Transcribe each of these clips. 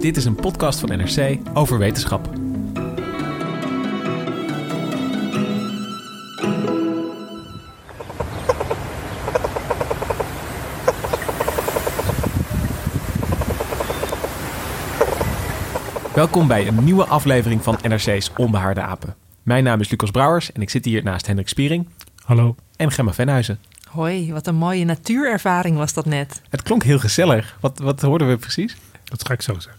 Dit is een podcast van NRC over wetenschap. Welkom bij een nieuwe aflevering van NRC's Onbehaarde Apen. Mijn naam is Lucas Brouwers en ik zit hier naast Hendrik Spiering. Hallo. En Gemma Venhuizen. Hoi, wat een mooie natuurervaring was dat net. Het klonk heel gezellig. Wat, wat hoorden we precies? Dat ga ik zo zeggen.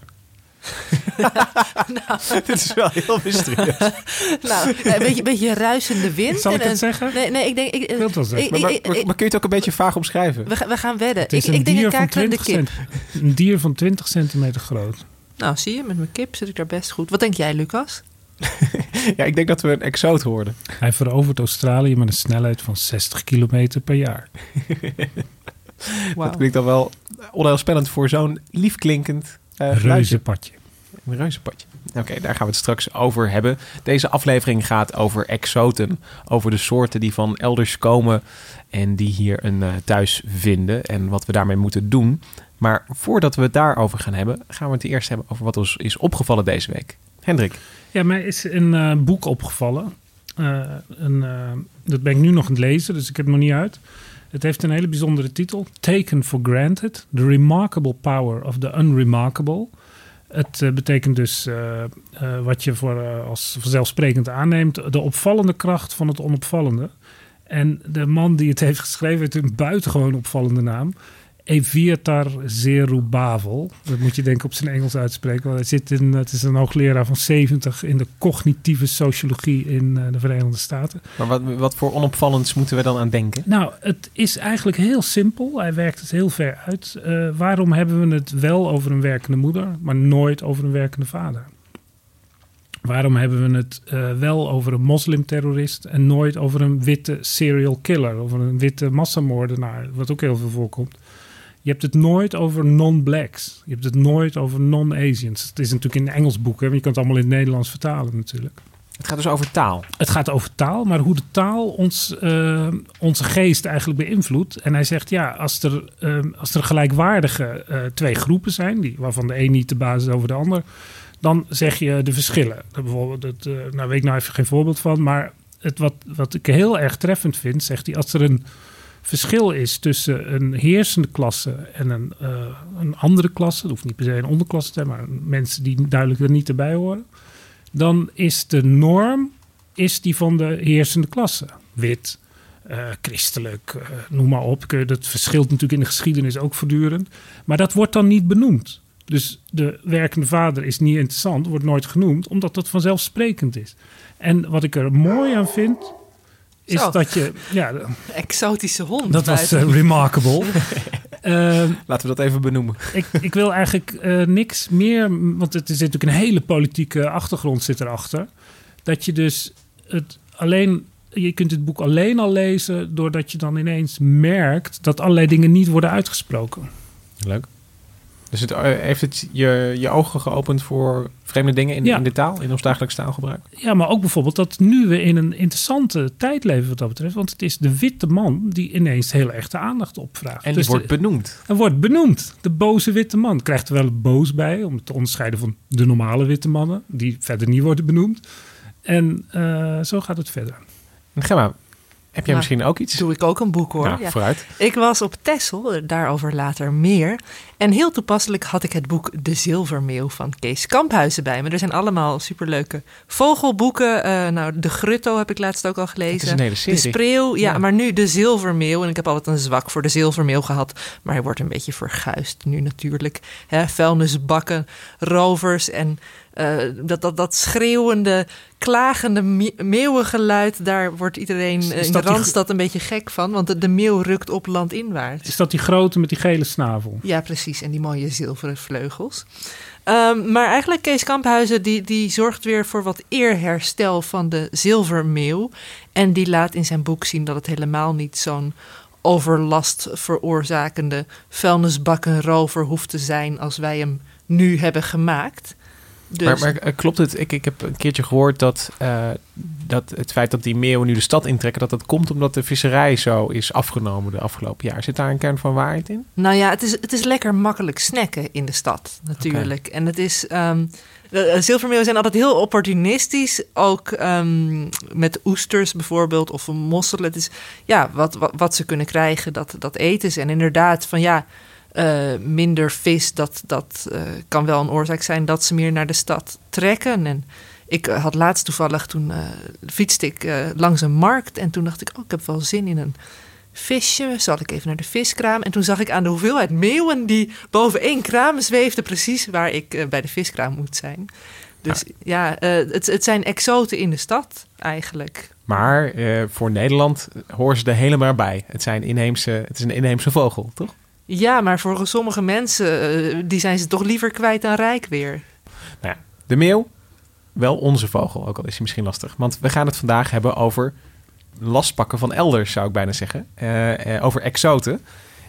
Dit is wel heel mysterieus. nou, een beetje, beetje ruisende wind. Zal ik en het een- zeggen? Nee, nee, ik denk... Ik, Ik wil het wel zeggen. ik- Maar, maar, ik- maar- ik- maar kun je het ook een beetje vaag omschrijven? we, gaan- we gaan wedden. Het is ik, een ik denk dier een van kakerende 20 kip. cent. Een dier van 20 centimeter groot. Nou, zie je, met mijn kip zit ik daar best goed. Wat denk jij, Lucas? Ja, ik denk dat we een exoot hoorden. Hij verovert Australië met een snelheid van 60 kilometer per jaar. Wauw. Dat klinkt dan wel onheilspellend voor zo'n liefklinkend uh, Reuzenpadje. Een reuzenpadje. Oké, daar gaan we het straks over hebben. Deze aflevering gaat over exoten. Over de soorten die van elders komen en die hier een eh, thuis vinden. En wat we daarmee moeten doen. Maar voordat we het daarover gaan hebben, gaan we het eerst hebben over wat ons is opgevallen deze week. Hendrik. Ja, mij is een eh, boek opgevallen. Eh, een, dat ben ik nu nog aan het lezen, dus ik heb het nog niet uit. Het heeft een hele bijzondere titel. Taken for Granted. The Remarkable Power of the Unremarkable. Het eh, betekent dus eh, eh, wat je voor, als vanzelfsprekend aanneemt. De opvallende kracht van het onopvallende. En de man die het heeft geschreven heeft een buitengewoon opvallende naam. Eviatar Zerubbabel. Dat moet je denk ik op zijn Engels uitspreken. Want hij zit in, het is een hoogleraar van 70 in de cognitieve sociologie in eh, de Verenigde Staten. Maar wat, wat voor onopvallends moeten we dan aan denken? Nou, het is eigenlijk heel simpel. Hij werkt het heel ver uit. Eh, waarom hebben we het wel over een werkende moeder, maar nooit over een werkende vader? Waarom hebben we het eh, wel over een moslimterrorist en nooit over een witte serial killer, over een witte massamoordenaar, wat ook heel veel voorkomt? Je hebt het nooit over non-blacks. Je hebt het nooit over non-Asians. Het is natuurlijk in Engels boek, hè, maar je kan het allemaal in het Nederlands vertalen natuurlijk. Het gaat dus over taal. Het gaat over taal, maar hoe de taal ons, eh, onze geest eigenlijk beïnvloedt. En hij zegt, ja, als er, eh, als er gelijkwaardige eh, twee groepen zijn, die, waarvan de een niet de basis is over de ander, dan zeg je de verschillen. Bijvoorbeeld, het, nou weet ik nou even geen voorbeeld van, maar het, wat, wat ik heel erg treffend vind, zegt hij, als er een verschil is tussen een heersende klasse en een, eh, een andere klasse, dat hoeft niet per se een onderklasse te zijn, maar mensen die duidelijk er niet erbij horen, dan is de norm is die van de heersende klasse. Wit, eh, christelijk, eh, noem maar op. Dat verschilt natuurlijk in de geschiedenis ook voortdurend. Maar dat wordt dan niet benoemd. Dus de werkende vader is niet interessant, wordt nooit genoemd, omdat dat vanzelfsprekend is. En wat ik er mooi aan vind, is Zo. dat je... Ja, Exotische hond. dat was eh, remarkable. Ehm, Laten we dat even benoemen. ik, ik wil eigenlijk eh, niks meer, want het is natuurlijk een hele politieke achtergrond zit erachter. Dat je dus het alleen, je kunt het boek alleen al lezen doordat je dan ineens merkt dat allerlei dingen niet worden uitgesproken. Leuk. Dus het, eh, heeft het je, je ogen geopend voor vreemde dingen in, Ja. in de taal, in ons dagelijks taalgebruik? Ja, maar ook bijvoorbeeld dat nu we in een interessante tijd leven wat dat betreft. Want het is de witte man die ineens heel erg de aandacht opvraagt. En die Dus wordt de- benoemd. Hij wordt benoemd. De boze witte man. Krijgt er wel boos bij. Om het te onderscheiden van de normale witte mannen. Die verder niet worden benoemd. En eh, zo gaat het verder. En Gemma, Heb jij Nou, misschien ook iets? Doe ik ook een boek hoor. Nou, Ja. vooruit. Ik was op Texel, daarover later meer. En heel toepasselijk had ik het boek De Zilvermeeuw van Kees Kamphuizen bij me. Er zijn allemaal superleuke vogelboeken. Eh, nou, De Grutto heb ik laatst ook al gelezen. Is een hele De serie. Spreeuw, ja, Ja. maar nu De Zilvermeeuw. En ik heb altijd een zwak voor De Zilvermeeuw gehad. Maar hij wordt een beetje verguisd nu natuurlijk. Hè, vuilnisbakken, rovers en eh, dat, dat, dat schreeuwende, klagende me- meeuwengeluid. Daar wordt iedereen eh, in de Randstad een beetje gek van. Want de, de meeuw rukt op landinwaarts. Is dat die grote met die gele snavel? Ja, precies. En die mooie zilveren vleugels. Ehm, maar eigenlijk Kees Kamphuizen die, die zorgt weer voor wat eerherstel van de zilvermeeuw. En die laat in zijn boek zien dat het helemaal niet zo'n overlast veroorzakende vuilnisbakkenrover hoeft te zijn als wij hem nu hebben gemaakt. Dus, Maar, maar eh, klopt het? Ik, ik heb een keertje gehoord dat, eh, dat het feit dat die meeuwen nu de stad intrekken, dat dat komt omdat de visserij zo is afgenomen de afgelopen jaar. Zit daar een kern van waarheid in? Nou ja, het is, het is lekker makkelijk snacken in de stad, natuurlijk. En het is. ehm de- de zilvermeeuwen zijn altijd heel opportunistisch. Ook ehm, met oesters bijvoorbeeld of mosselen. Het is ja, wat, wat, wat ze kunnen krijgen, dat, dat eten ze. En inderdaad, van ja, eh, minder vis, dat, dat eh, kan wel een oorzaak zijn dat ze meer naar de stad trekken. En ik eh, had laatst toevallig, toen eh, fietste ik langs een markt. En toen dacht ik, oh, ik heb wel zin in een visje. Zal ik even naar de viskraam? En toen zag ik aan de hoeveelheid meeuwen die boven één kraam zweefden, precies waar ik bij de viskraam moet zijn. Dus ja, het, het zijn exoten in de stad eigenlijk. Maar voor Nederland horen ze er helemaal bij. Het, zijn inheemse, het is een inheemse vogel, toch? Ja, maar voor sommige mensen, eh, die zijn ze toch liever kwijt dan rijk weer. Nou ja, de meeuw, wel onze vogel, ook al is hij misschien lastig. Want we gaan het vandaag hebben over lastpakken van elders, zou ik bijna zeggen. Eh, eh, over exoten.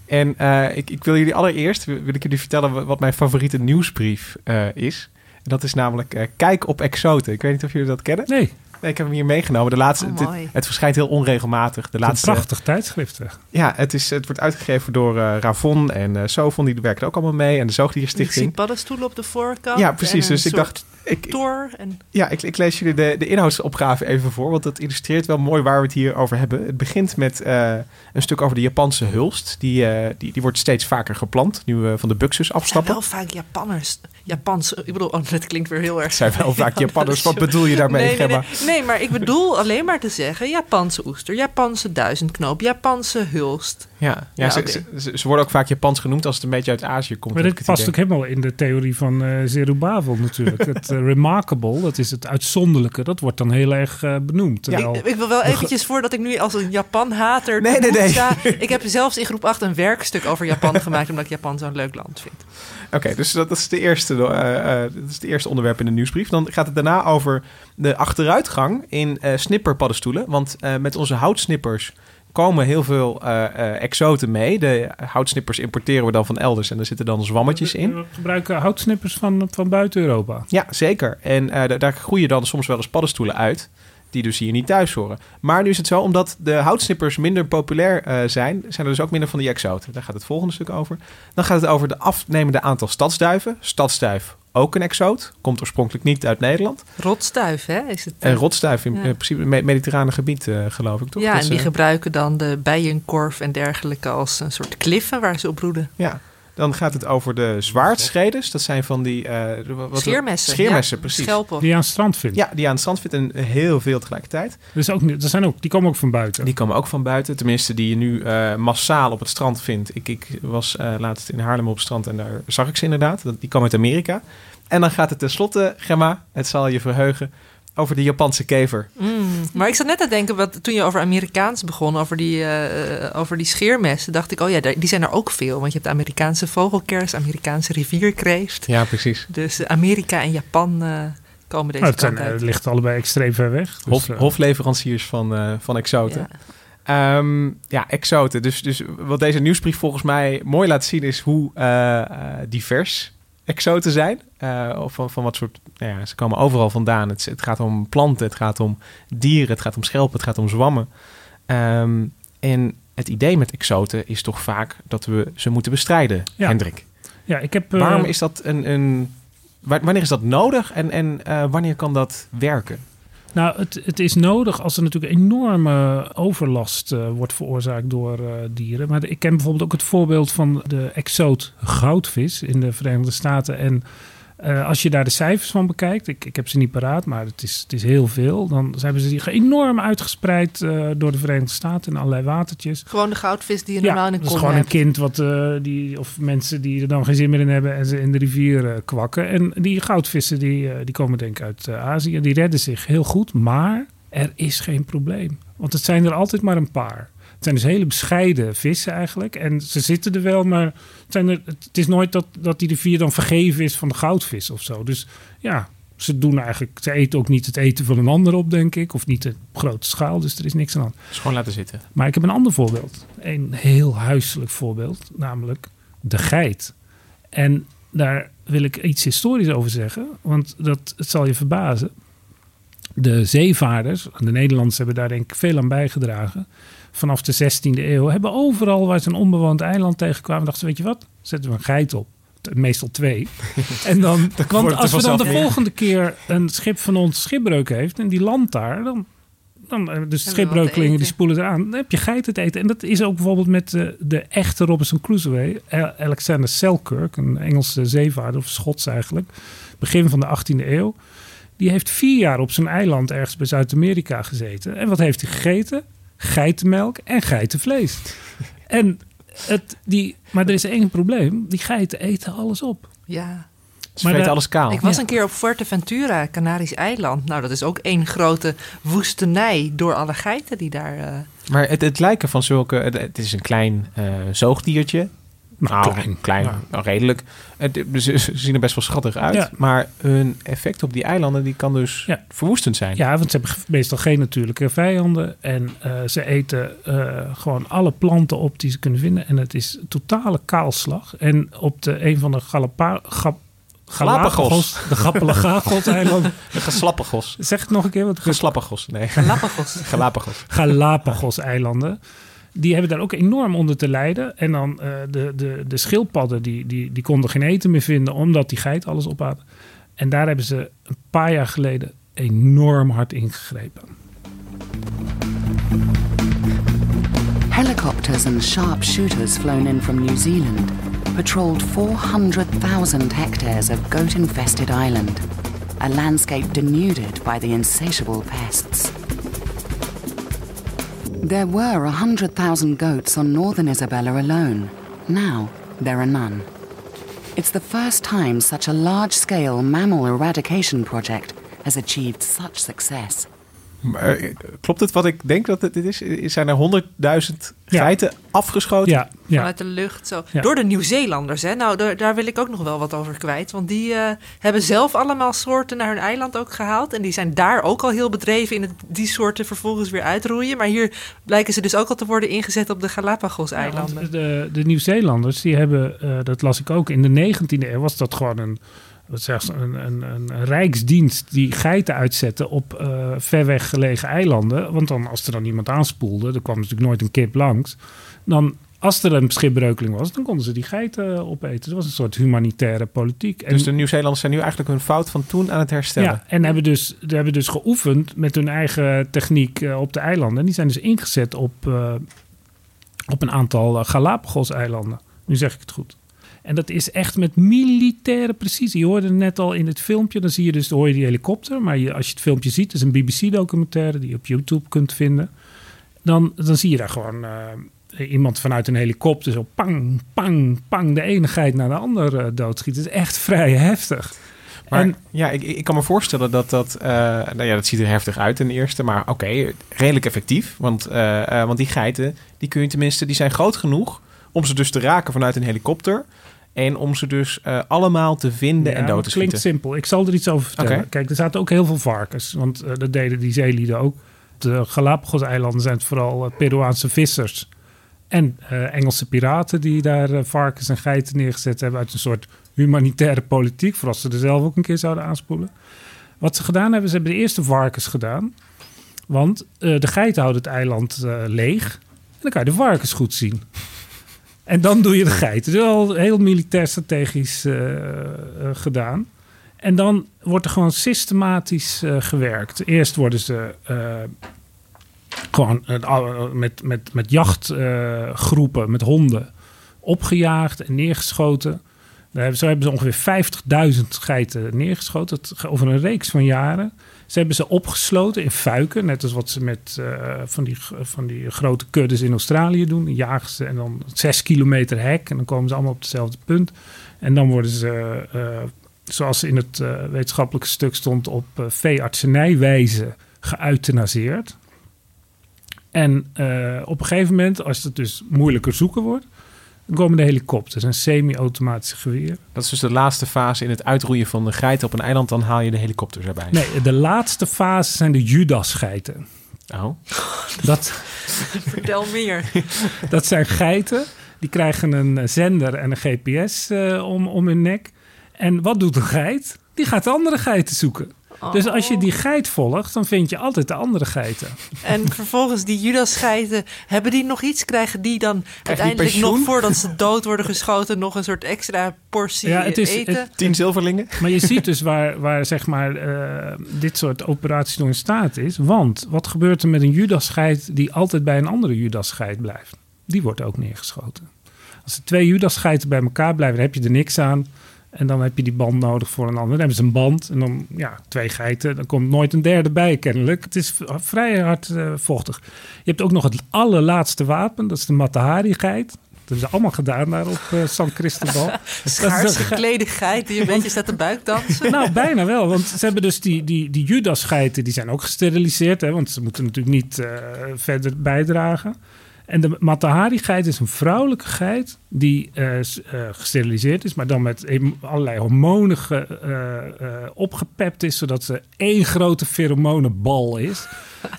En eh, ik, ik wil jullie allereerst, wil ik jullie vertellen wa- wat mijn favoriete nieuwsbrief eh, is. En dat is namelijk eh, Kijk op exoten. Ik weet niet of jullie dat kennen. Nee, Nee, ik heb hem hier meegenomen. De laatste, Oh, het, verschijnt heel onregelmatig. De laatste, een prachtig tijdschrift. ja, het, is, het wordt uitgegeven door eh, Ravon en eh Sovon. Die werken ook allemaal mee. En de Ik zie Zoogdierstichting. paddenstoelen op de voorkant. Ja, precies. en een Dus ik dacht, ik, Tor en ja, ik, ik lees jullie de, de inhoudsopgave even voor, want dat illustreert wel mooi waar we het hier over hebben. Het begint met eh, een stuk over de Japanse hulst. Die, eh, die, die wordt steeds vaker geplant, nu we van de buxus zijn afstappen. wel vaak Japanners. Japans. Ik bedoel, oh, dat klinkt weer heel erg. Het zijn wel vaak Japanners. Wat bedoel je daarmee, nee, nee, Gemma? nee. nee, maar ik bedoel alleen maar te zeggen: Japanse oester, Japanse duizendknoop, Japanse hulst. Ja, ja, Ja, ze, ze, worden ook vaak Japans genoemd als het een beetje uit Azië komt. Maar dit past ook helemaal in de theorie van eh Zerubbabel natuurlijk. het eh, remarkable, dat is het uitzonderlijke, dat wordt dan heel erg eh, benoemd. Terwijl, Ik, ik wil wel eventjes voordat ik nu als een Japan-hater Nee, nee, nee. sta. Ik heb zelfs in groep 8 een werkstuk over Japan gemaakt, omdat ik Japan zo'n leuk land vind. Oké, dus dat, dat is de eerste, eh, eh, dat is het eerste onderwerp in de nieuwsbrief. Dan gaat het daarna over de achteruitgang in eh snipperpaddenstoelen. Want met onze houtsnippers komen heel veel exoten mee. De houtsnippers importeren we dan van elders en er zitten dan zwammetjes in. We gebruiken houtsnippers van, van buiten Europa. Ja, zeker. En da- daar groeien dan soms wel eens paddenstoelen uit. Die dus hier niet thuis horen. Maar nu is het zo, omdat de houtsnippers minder populair eh, zijn, zijn er dus ook minder van die exoten. Daar gaat het volgende stuk over. Dan gaat het over de afnemende aantal stadsduiven. Stadsduif, ook een exoot. Komt oorspronkelijk niet uit Nederland. Rotstuif, hè? Is het, En rotstuif in Ja. eh, principe me- mediterrane gebied, eh, geloof ik, toch? ja, Dat en die eh, gebruiken dan de bijenkorf en dergelijke als een soort kliffen waar ze op broeden. ja. Dan gaat het over de zwaardschedes. Dat zijn van die... eh, wat- Scheermessen. Scheermessen, ja, precies. Schelpen. Die je aan het strand vindt. Ja, die aan het strand vindt en heel veel tegelijkertijd. Dus ook, er zijn ook, die komen ook van buiten. Die komen ook van buiten. Tenminste, die je nu eh, massaal op het strand vindt. Ik, ik was eh, laatst in Haarlem op het strand en daar zag ik ze inderdaad. Dat- Die komen uit Amerika. En dan gaat het tenslotte, Gemma, het zal je verheugen, over de Japanse kever. Mm, maar ik zat net te denken, wat, toen je over Amerikaans begon, over die, eh, over die scheermessen, dacht ik, oh ja, die zijn er ook veel. Want je hebt de Amerikaanse vogelkers, Amerikaanse rivierkreeft. Ja, precies. Dus Amerika en Japan eh, komen deze Nou, het, zijn, kant eh, uit. het ligt allebei extreem ver weg. Dus, Hof, hofleveranciers van, eh, van exoten. Ja. Ehm, ja, exoten. Dus, dus wat deze nieuwsbrief volgens mij mooi laat zien is hoe divers exoten zijn. Eh, of van, van wat soort... Nou ja, ze komen overal vandaan. Het, het gaat om planten, het gaat om dieren, het gaat om schelpen, het gaat om zwammen. Ehm, en het idee met exoten is toch vaak dat we ze moeten bestrijden, Ja. Hendrik. ja, ik heb, eh, Waarom is dat een... een wa- wanneer is dat nodig en, en eh, wanneer kan dat werken? Nou, het, het is nodig als er natuurlijk enorme overlast eh, wordt veroorzaakt door eh, dieren. Maar ik ken bijvoorbeeld ook het voorbeeld van de exoot goudvis in de Verenigde Staten. En eh, als je daar de cijfers van bekijkt, ik, ik heb ze niet paraat, maar het is, het is heel veel. Dan hebben ze die enorm uitgespreid eh, door de Verenigde Staten in allerlei watertjes. Gewoon de goudvis die je normaal in een is kom gewoon hebt. een kind wat, eh, die, of mensen die er dan geen zin meer in hebben en ze in de rivier kwakken. En die goudvissen die, die komen denk ik uit Azië. Die redden zich heel goed, maar er is geen probleem. Want het zijn er altijd maar een paar. Het zijn dus hele bescheiden vissen eigenlijk. En ze zitten er wel, maar het, zijn er, het is nooit dat, dat die rivier dan vergeven is van de goudvis of zo. Dus ja, ze doen eigenlijk, ze eten ook niet het eten van een ander op, denk ik. Of niet op grote schaal, dus er is niks aan. Dus gewoon laten zitten. Maar ik heb een ander voorbeeld. Een heel huiselijk voorbeeld, namelijk de geit. En daar wil ik iets historisch over zeggen, want dat het zal je verbazen. De zeevaarders, de Nederlanders hebben daar denk ik veel aan bijgedragen. Vanaf de 16e eeuw hebben overal waar ze een onbewoond eiland tegenkwamen, dachten ze, weet je wat, zetten we een geit op. Meestal twee. en dan, want als we dan de volgende keer een schip van ons schipbreuk heeft en die landt daar, dan, dan dus schipbreukelingen die spoelen eraan. Dan heb je geiten te eten. En dat is ook bijvoorbeeld met de, de echte Robinson Crusoe. Alexander Selkirk, een Engelse zeevaarder, of Schots eigenlijk. Begin van de 18e eeuw. Die heeft vier jaar op zijn eiland ergens bij Zuid-Amerika gezeten. En wat heeft hij gegeten? Geitenmelk en geitenvlees. en het, die, maar er is één probleem. Die geiten eten alles op. Ja. Ze Maar de- alles kaal. Ik was Ja. een keer op Fuerteventura, Canarisch eiland. Nou, dat is ook één grote woestenij door alle geiten die daar... eh, Maar het, het lijken van zulke... Het, het is een klein eh, zoogdiertje. Nou, klein. Ja. nou, redelijk. Het, ze, ze zien er best wel schattig uit. Ja. Maar hun effect op die eilanden... die kan dus Ja. verwoestend zijn. Ja, want ze hebben meestal geen natuurlijke vijanden. En eh, ze eten eh, gewoon alle planten op die ze kunnen vinden. En het is totale kaalslag. En op de, een van de Galapa, Ga- Galapagos, de Galapagos-eilanden. Een geslappagos. Zeg het nog een keer. Wat nee. Galapagos. Galapagos. Galapagos-eilanden. Die hebben daar ook enorm onder te lijden. En dan eh, de, de, de schildpadden, die, die, die konden geen eten meer vinden... omdat die geit alles opaten. En daar hebben ze een paar jaar geleden enorm hard ingegrepen. Helicopters and sharpshooters flown in from New Zealand patrolled 400,000 hectares of goat infested island, a landscape denuded by the insatiable pests. There were 100,000 goats on northern Isabella alone. Now, there are none. It's the first time such a large scale mammal eradication project has achieved such success. Maar, eh, klopt het wat ik denk dat het is? Zijn er honderdduizend Ja. geiten afgeschoten? Ja, ja. Vanuit de lucht. Zo. Ja. Door de Nieuw-Zeelanders. Hè? Nou, daar, daar wil ik ook nog wel wat over kwijt. Want die eh, hebben zelf allemaal soorten naar hun eiland ook gehaald. En die zijn daar ook al heel bedreven in het, die soorten vervolgens weer uitroeien. Maar hier blijken ze dus ook al te worden ingezet op de Galapagos-eilanden. de, de Nieuw-Zeelanders, die hebben, eh, dat las ik ook, in de 19e eeuw was dat gewoon een, wat zeg een, een, een rijksdienst die geiten uitzette op eh, ver weg gelegen eilanden. Want dan, als er dan iemand aanspoelde, er kwam natuurlijk nooit een kip langs, dan als er een schipbreukeling was, dan konden ze die geiten opeten. Dat was een soort humanitaire politiek. En, Dus de Nieuw-Zeelanders zijn nu eigenlijk hun fout van toen aan het herstellen. ja, en hebben dus, hebben dus geoefend met hun eigen techniek eh, op de eilanden. En die zijn dus ingezet op, eh, op een aantal Galapagos-eilanden. Nu zeg ik het goed. En dat is echt met militaire precisie. Je hoorde het net al in het filmpje. Dan zie je dus hoor je die helikopter. Maar je, als je het filmpje ziet, het is een BBC-documentaire die je op YouTube kunt vinden. Dan, dan zie je daar gewoon eh, iemand vanuit een helikopter zo pang, pang, pang. De ene geit naar de andere eh, doodschieten. Het is echt vrij heftig. Maar En- ja, ik, ik kan me voorstellen dat dat... eh, nou ja, dat ziet er heftig uit ten eerste. Maar oké, redelijk effectief. Want, want die geiten, die kun je tenminste... Die zijn groot genoeg om ze dus te raken vanuit een helikopter. En om ze dus eh, allemaal te vinden en dood te klinkt simpel. Ik zal er iets over vertellen. Kijk, er zaten ook heel veel varkens. Want eh, dat deden die zeelieden ook. De Galapagos-eilanden zijn het vooral eh, Peruaanse vissers. En Engelse piraten die daar varkens en geiten neergezet hebben... uit een soort humanitaire politiek. Voor als ze er zelf ook een keer zouden aanspoelen. Wat ze gedaan hebben, ze hebben de eerste varkens gedaan. Want de geiten houden het eiland leeg. En dan kan je de varkens goed zien. En dan doe je de geiten. Dat is al heel militair strategisch eh, eh, gedaan. En dan wordt er gewoon systematisch eh, gewerkt. Eerst worden ze gewoon met, met, met jachtgroepen, met honden, opgejaagd en neergeschoten. Zo hebben ze ongeveer 50.000 geiten neergeschoten over een reeks van jaren. Ze hebben ze opgesloten in fuiken, net als wat ze met eh, van, die, van die grote kuddes in Australië doen. Dan jagen ze en dan zes kilometer hek en dan komen ze allemaal op hetzelfde punt. En dan worden ze, eh, zoals in het eh, wetenschappelijke stuk stond, op uh, veeartsenijwijze geëuthanaseerd. En op een gegeven moment, als het dus moeilijker zoeken wordt, dan komen de helikopters en semi-automatische geweren. Dat is dus de laatste fase in het uitroeien van de geiten op een eiland. Dan haal je de helikopters erbij. Nee, de laatste fase zijn de Judas-geiten. Oh. Dat, Vertel meer. dat zijn geiten, die krijgen een zender en een GPS eh, om, om hun nek. En wat doet een geit? Die gaat andere geiten zoeken. Dus als je die geit volgt, dan vind je altijd de andere geiten. En vervolgens die Judas-geiten, hebben die nog iets? Krijgen die dan uiteindelijk nog voordat ze dood worden geschoten... nog een soort extra portie Ja, het is- eten? het- Tien zilverlingen. Maar je ziet dus waar, waar zeg maar, eh, dit soort operaties door in staat is. Want wat gebeurt er met een Judas-geit die altijd bij een andere Judas-geit blijft? Die wordt ook neergeschoten. Als er twee Judas-geiten bij elkaar blijven, dan heb je er niks aan. En dan heb je die band nodig voor een ander. Dan hebben ze een band en dan ja, twee geiten. Dan komt nooit een derde bij kennelijk. Het is vrij hard eh, vochtig. Je hebt ook nog het allerlaatste wapen. Dat is de Matahari-geit. Dat hebben ze allemaal gedaan daar op eh, San Cristobal. Schaars geklede geit die een beetje staat te buikdansen. nou, bijna wel. Want ze hebben dus die, die, die Judas-geiten, die zijn ook gesteriliseerd. Hè, want ze moeten natuurlijk niet eh, verder bijdragen. En de Matahari-geit is een vrouwelijke geit die eh, eh, gesteriliseerd is, maar dan met allerlei hormonen eh, opgepept is, zodat ze één grote feromonenbal is.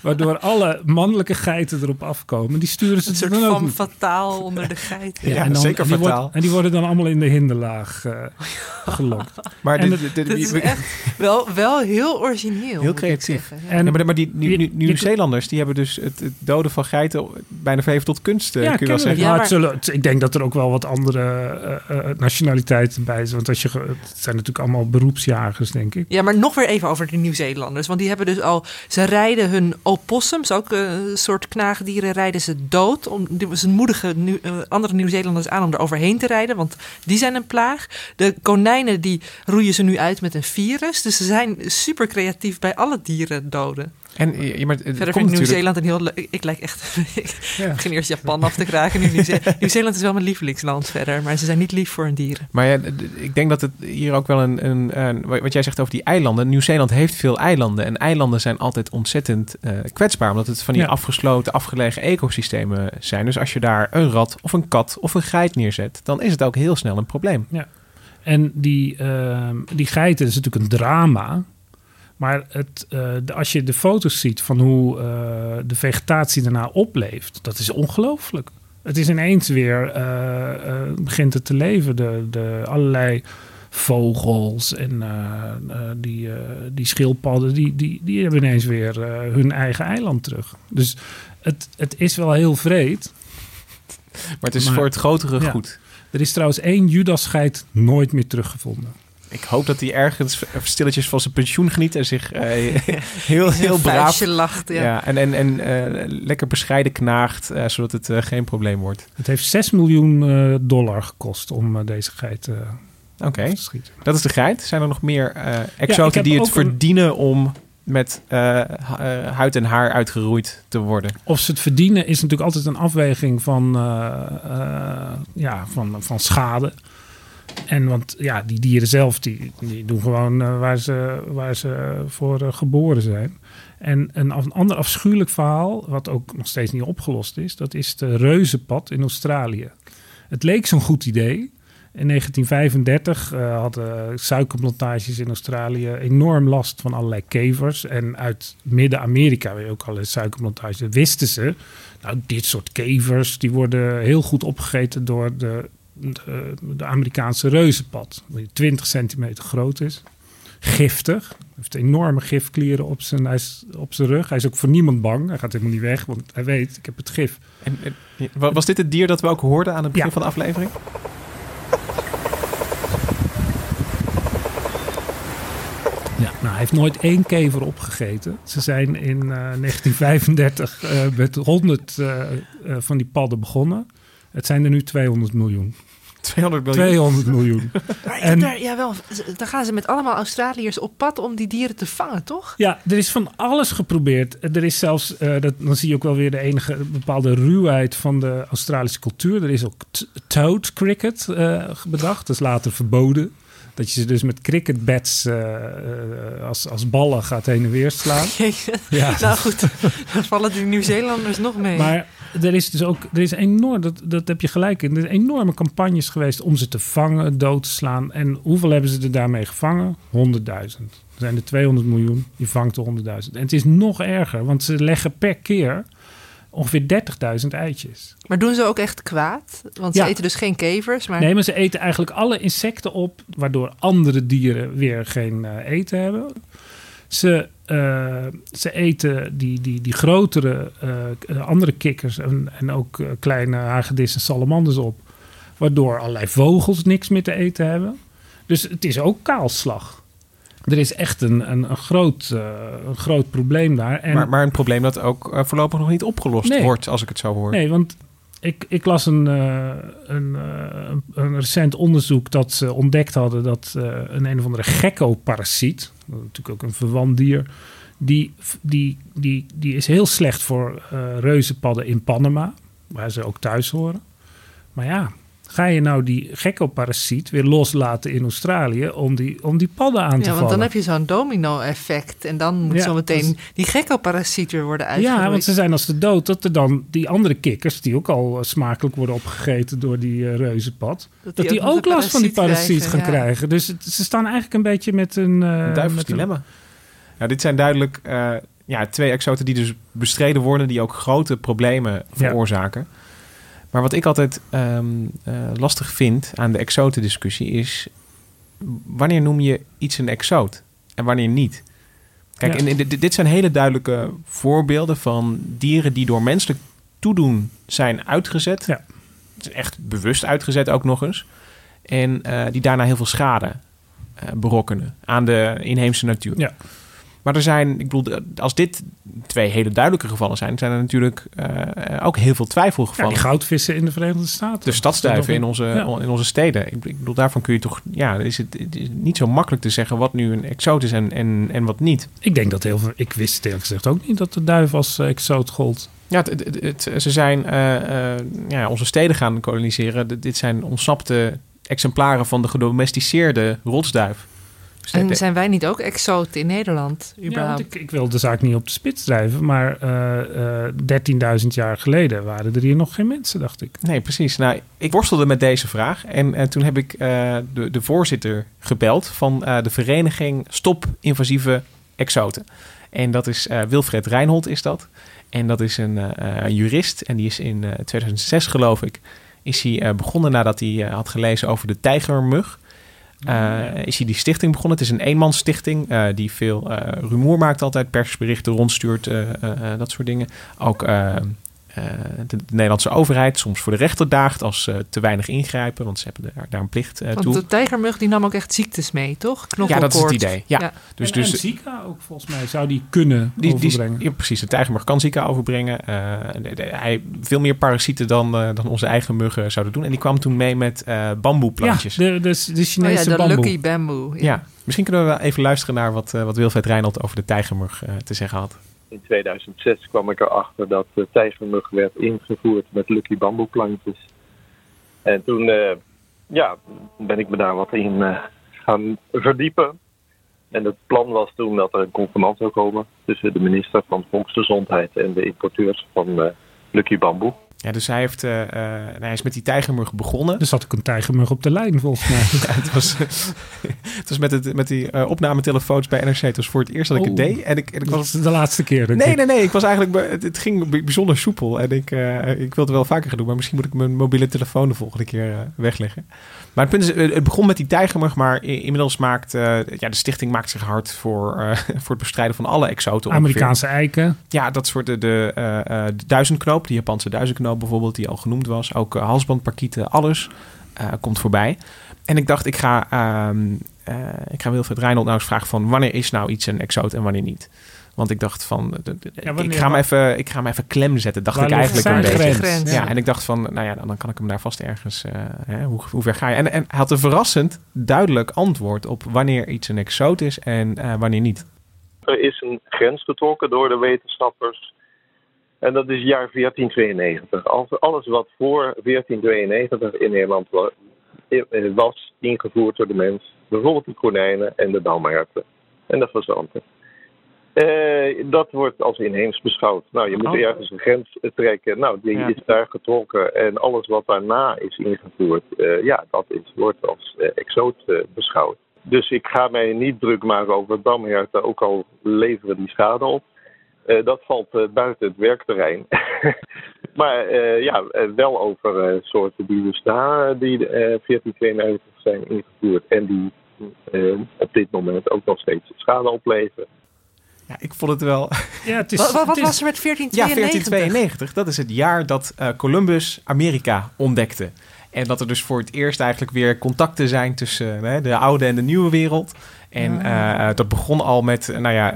Waardoor alle mannelijke geiten erop afkomen. Die sturen ze Een soort dan ook van niet. fataal onder de geiten. Ja, en dan- zeker en die wordt- fataal. en die worden dan allemaal in de hinderlaag eh, gelokt. Maar Dat is echt wel, wel heel origineel. Heel creatief. zeggen. En- Ja, maar, maar die Nieuw-Zeelanders die hebben dus het, het doden van geiten bijna verheven tot kunst, eh, kun je wel zeggen. Ja, Maar zullen, ik denk dat er ook wel wat andere eh, nationaliteiten bij zijn. Want als je, het zijn natuurlijk allemaal beroepsjagers, denk ik. Ja, maar nog weer even over de Nieuw-Zeelanders. Want die hebben dus al... Ze rijden hun opossums, ook eh, een soort knaagdieren, rijden ze dood. Om, ze moedigen eh, andere Nieuw-Zeelanders aan om er overheen te rijden. Want die zijn een plaag. De konijnen, die roeien ze nu uit met een virus. Dus ze zijn super creatief bij alle dieren doden. En, ja, maar het Verder komt vind ik. Nieuw-Zeeland een heel... Ik, lijk echt... ik Ja. begin eerst Japan af te kraken. Nu Nieuw-Zeeland is wel mijn lievelingsland verder. Maar ze zijn niet lief voor hun dieren. Maar ja, ik denk dat het hier ook wel een, een, een- Wat jij zegt over die eilanden. Nieuw-Zeeland heeft veel eilanden. En eilanden zijn altijd ontzettend eh, kwetsbaar. Omdat het van die Ja. afgesloten, afgelegen ecosystemen zijn. Dus als je daar een rat of een kat of een geit neerzet... dan is het ook heel snel een probleem. En die, ehm, die geiten is natuurlijk een drama. Maar het, eh, de- als je de foto's ziet van hoe eh, de vegetatie daarna opleeft, dat is ongelooflijk. Het is ineens weer, eh, begint het te leven. De, de allerlei vogels en die, die schildpadden, die, die, die hebben ineens weer hun eigen eiland terug. Dus het, het is wel heel vreed. Maar het is Maar- voor het grotere Ja. goed. Er is trouwens één Judas-geit nooit meer teruggevonden. Ik hoop dat hij ergens stilletjes van zijn pensioen geniet... en zich eh, heel, heel braaf... lacht, ja. Ja. en en, en eh, lekker bescheiden knaagt... eh, zodat het geen probleem wordt. Het heeft 6 miljoen eh, dollar gekost om deze geit eh, Oké. af te schieten. Dat is de geit. Zijn er nog meer eh exoten heb die het een- verdienen om met huid en haar uitgeroeid te worden? Of ze het verdienen is natuurlijk altijd een afweging van, eh, eh, ja, van, van schade. En want ja, die dieren zelf die, doen gewoon eh, waar, ze, waar ze voor eh, geboren zijn. En een, een ander afschuwelijk verhaal, wat ook nog steeds niet opgelost is, dat is de reuzenpad in Australië. Het leek zo'n goed idee. In 1935 eh, hadden suikerplantages in Australië enorm last van allerlei kevers. En uit Midden-Amerika, je ook allerlei suikerplantages, wisten ze... Nou, dit soort kevers, die worden heel goed opgegeten door de, de, de Amerikaanse reuzenpad. Die 20 centimeter groot is. Giftig. Hij heeft enorme gifklieren op zijn, hij is, op zijn rug. Hij is ook voor niemand bang. Hij gaat helemaal niet weg, want hij weet, ik heb het gif. En, en, wa- was dit het dier dat we ook hoorden aan het begin Ja. van de aflevering? heeft nooit één kever opgegeten. Ze zijn in eh, 1935 eh, met 100 eh, eh, van die padden begonnen. Het zijn er nu 200 miljoen. 200 miljoen. 200 miljoen. Maar En- daar, ja, wel, dan gaan ze met allemaal Australiërs op pad om die dieren te vangen, toch? Ja, er is van alles geprobeerd. Er is zelfs, eh, dat, dan zie je ook wel weer de enige bepaalde ruwheid van de Australische cultuur. Er is ook toad cricket eh, bedacht, dat is later verboden. Dat je ze dus met cricketbats eh, als, als ballen gaat heen en weer slaan. Jeetje. Ja. Nou goed, dan vallen die Nieuw-Zeelanders nog mee. Maar er is dus ook, er is enorm, dat, dat heb je gelijk in, er zijn enorme campagnes geweest om ze te vangen, dood te slaan. En hoeveel hebben ze er daarmee gevangen? 100.000. Er zijn er 200 miljoen, je vangt er 100.000. En het is nog erger, want ze leggen per keer ongeveer 30.000 eitjes. Maar doen ze ook echt kwaad? Want Ja. ze eten dus geen kevers, maar... Nee, maar ze eten eigenlijk alle insecten op, waardoor andere dieren weer geen eh, eten hebben. Ze, eh, ze eten die, die, die grotere eh, andere kikkers en, en ook eh, kleine hagedissen en salamanders op. Waardoor allerlei vogels niks meer te eten hebben. Dus het is ook kaalslag. Er is echt een, een, een, groot, eh, een groot probleem daar. En Maar, maar een probleem dat ook eh, voorlopig nog niet opgelost Nee. wordt, als ik het zo hoor. Nee, want ik, ik las een, eh, een, eh, een, recent onderzoek dat ze ontdekt hadden dat eh, een een of andere gekko-parasiet, natuurlijk ook een verwant dier, die, die, die, die is heel slecht voor eh reuzenpadden in Panama, waar ze ook thuis horen. Maar ja, ga je nou die gekko-parasiet weer loslaten in Australië om die, om die padden aan te Ja, vallen? want dan heb je zo'n domino-effect. En dan moet Ja, zometeen dat die gekko-parasiet weer worden uitgeroeid. Ja, want ze zijn als de dood dat er dan die andere kikkers, die ook al eh, smakelijk worden opgegeten door die eh, reuzenpad, dat die, ook, last van die parasiet krijgen, gaan ja. krijgen. Dus het- ze staan eigenlijk een beetje met een... eh, Een duivels met een- dilemma. Ja, dit zijn duidelijk eh, ja, twee exoten die dus bestreden worden, die ook grote problemen veroorzaken. Maar wat ik altijd ehm, eh, lastig vind aan de exotendiscussie is... wanneer noem je iets een exoot en wanneer niet? Kijk, Ja. en, en dit, zijn hele duidelijke voorbeelden van dieren die door menselijk toedoen zijn uitgezet. Ja. Echt bewust uitgezet ook nog eens. En eh, die daarna heel veel schade eh, berokkenen aan de inheemse natuur. Ja. Maar er zijn, ik bedoel, als dit twee hele duidelijke gevallen zijn, zijn er natuurlijk eh, ook heel veel Ja, twijfelgevallen. die goudvissen in de Verenigde Staten. de stadsduiven in onze, Ja. in onze steden. Ik, ik bedoel, daarvan kun je toch, ja, is het, het is niet zo makkelijk te zeggen wat nu een exoot is en, en, en wat niet. Ik denk dat heel veel... Ik wist het eerlijk gezegd ook niet dat de duif als eh, exoot gold. Ja, het, het- het- ze zijn eh, ja, onze steden gaan koloniseren. Dit zijn ontsnapte exemplaren van de gedomesticeerde rotsduif. Dus En zijn wij niet ook exoten in Nederland, Ja, überhaupt? ik, ik wil de zaak niet op de spits drijven, maar eh, eh, 13.000 jaar geleden waren er hier nog geen mensen, dacht ik. Nee, precies. Nou, ik worstelde met deze vraag. En, en toen heb ik eh, de, de voorzitter gebeld van eh, de vereniging Stop Invasieve Exoten. En dat is eh, Wilfred Reinhold is dat. En dat is een eh, een jurist. En die is in eh, 2006 geloof ik, is hij eh, begonnen nadat hij eh, had gelezen over de tijgermug. Eh, is hij die stichting begonnen. Het is een eenmansstichting eh, die veel eh, rumoer maakt altijd. Persberichten rondstuurt, dat soort dingen. Ook de, de Nederlandse overheid soms voor de rechter daagt als ze te weinig ingrijpen. Want ze hebben daar, daar een plicht eh, Want toe. de tijgermug die nam ook echt ziektes mee, toch? Ja, dat is het idee. Ja. Dus, en, dus en Zika ook volgens mij zou die kunnen die, die, overbrengen. ja, precies, de tijgermug kan Zika overbrengen. Eh, de- de- hij veel meer parasieten dan, eh, dan onze eigen muggen zouden doen. En die kwam toen mee met eh bamboeplantjes. Ja, de, de, de Oh ja, Chinese de bamboe. Lucky Bamboo. Ja, misschien kunnen we wel even luisteren naar wat, eh, wat Wilfred Reinhold over de tijgermug eh, te zeggen had. In 2006 kwam ik erachter dat de tijgermug werd ingevoerd met Lucky bamboeplantjes. En toen eh, ja, ben ik me daar wat in eh, gaan verdiepen. En het plan was toen dat er een convenant zou komen tussen de minister van Volksgezondheid en de importeurs van eh, Lucky Bamboe. Ja, dus hij, heeft, eh, eh, hij is met die tijgermug begonnen. Er zat ook een tijgermug op de lijn volgens mij. Ja, het was, het was met, het, met die eh, opnametelefoons bij NRC. Het was voor het eerst dat ik het Oh. deed. En ik, en ik Dat was is de laatste keer. denk Nee, ik. nee, nee. Ik was eigenlijk. Het, het ging bij- bijzonder soepel. En ik, ik wilde het wel vaker gaan doen. Maar misschien moet ik mijn mobiele telefoon de volgende keer wegleggen. Maar het punt is, eh, het begon met die tijgermug. Maar inmiddels maakt. eh, ja, de stichting maakt zich hard voor, eh, voor het bestrijden van alle exoten. ongeveer. Amerikaanse eiken. Ja, dat soort de, de, de duizendknoop. De Japanse duizendknoop bijvoorbeeld. Die al genoemd was. Ook halsbandparkieten. Alles komt voorbij. En ik dacht, ik ga ehm, eh, ik ga Wilfred Reinhold nou eens vragen van wanneer is nou iets een exoot en wanneer niet. Want ik dacht van, de- de- Ja, wanneer- ik, ga hem even, ik ga hem even klem zetten, dacht ik eigenlijk een zijn beetje. grens? Ja, Ja. en ik dacht van, nou ja, dan, kan ik hem daar vast ergens, eh, hè, hoe, hoe ver ga je? En, en hij had een verrassend duidelijk antwoord op wanneer iets een exoot is en eh, wanneer niet. Er is een grens getrokken door de wetenschappers. En dat is het jaar 1492. Als alles wat voor 1492 in Nederland wa- was ingevoerd door de mens, bijvoorbeeld de konijnen en de damherten en de fazanten. Eh, dat wordt als inheems beschouwd. Nou, je moet Oh. ergens een grens trekken. Nou, die Ja. is daar getrokken. En alles wat daarna is ingevoerd, eh, ja, dat is, wordt als eh, exoot beschouwd. Dus ik ga mij niet druk maken over damherten, ook al leveren die schade op. Dat valt buiten het werkterrein. maar ja, wel over soorten die dus na die eh 1492 zijn ingevoerd en die op dit moment ook nog steeds schade opleveren. Ja, ik vond het wel... Ja, het is, Wat, het is- was er met Ja, 1492? 1492. Dat is het jaar dat eh, Columbus Amerika ontdekte. En dat er dus voor het eerst eigenlijk weer contacten zijn tussen de oude en de nieuwe wereld. En eh, eh, dat begon al met, eh, nou ja,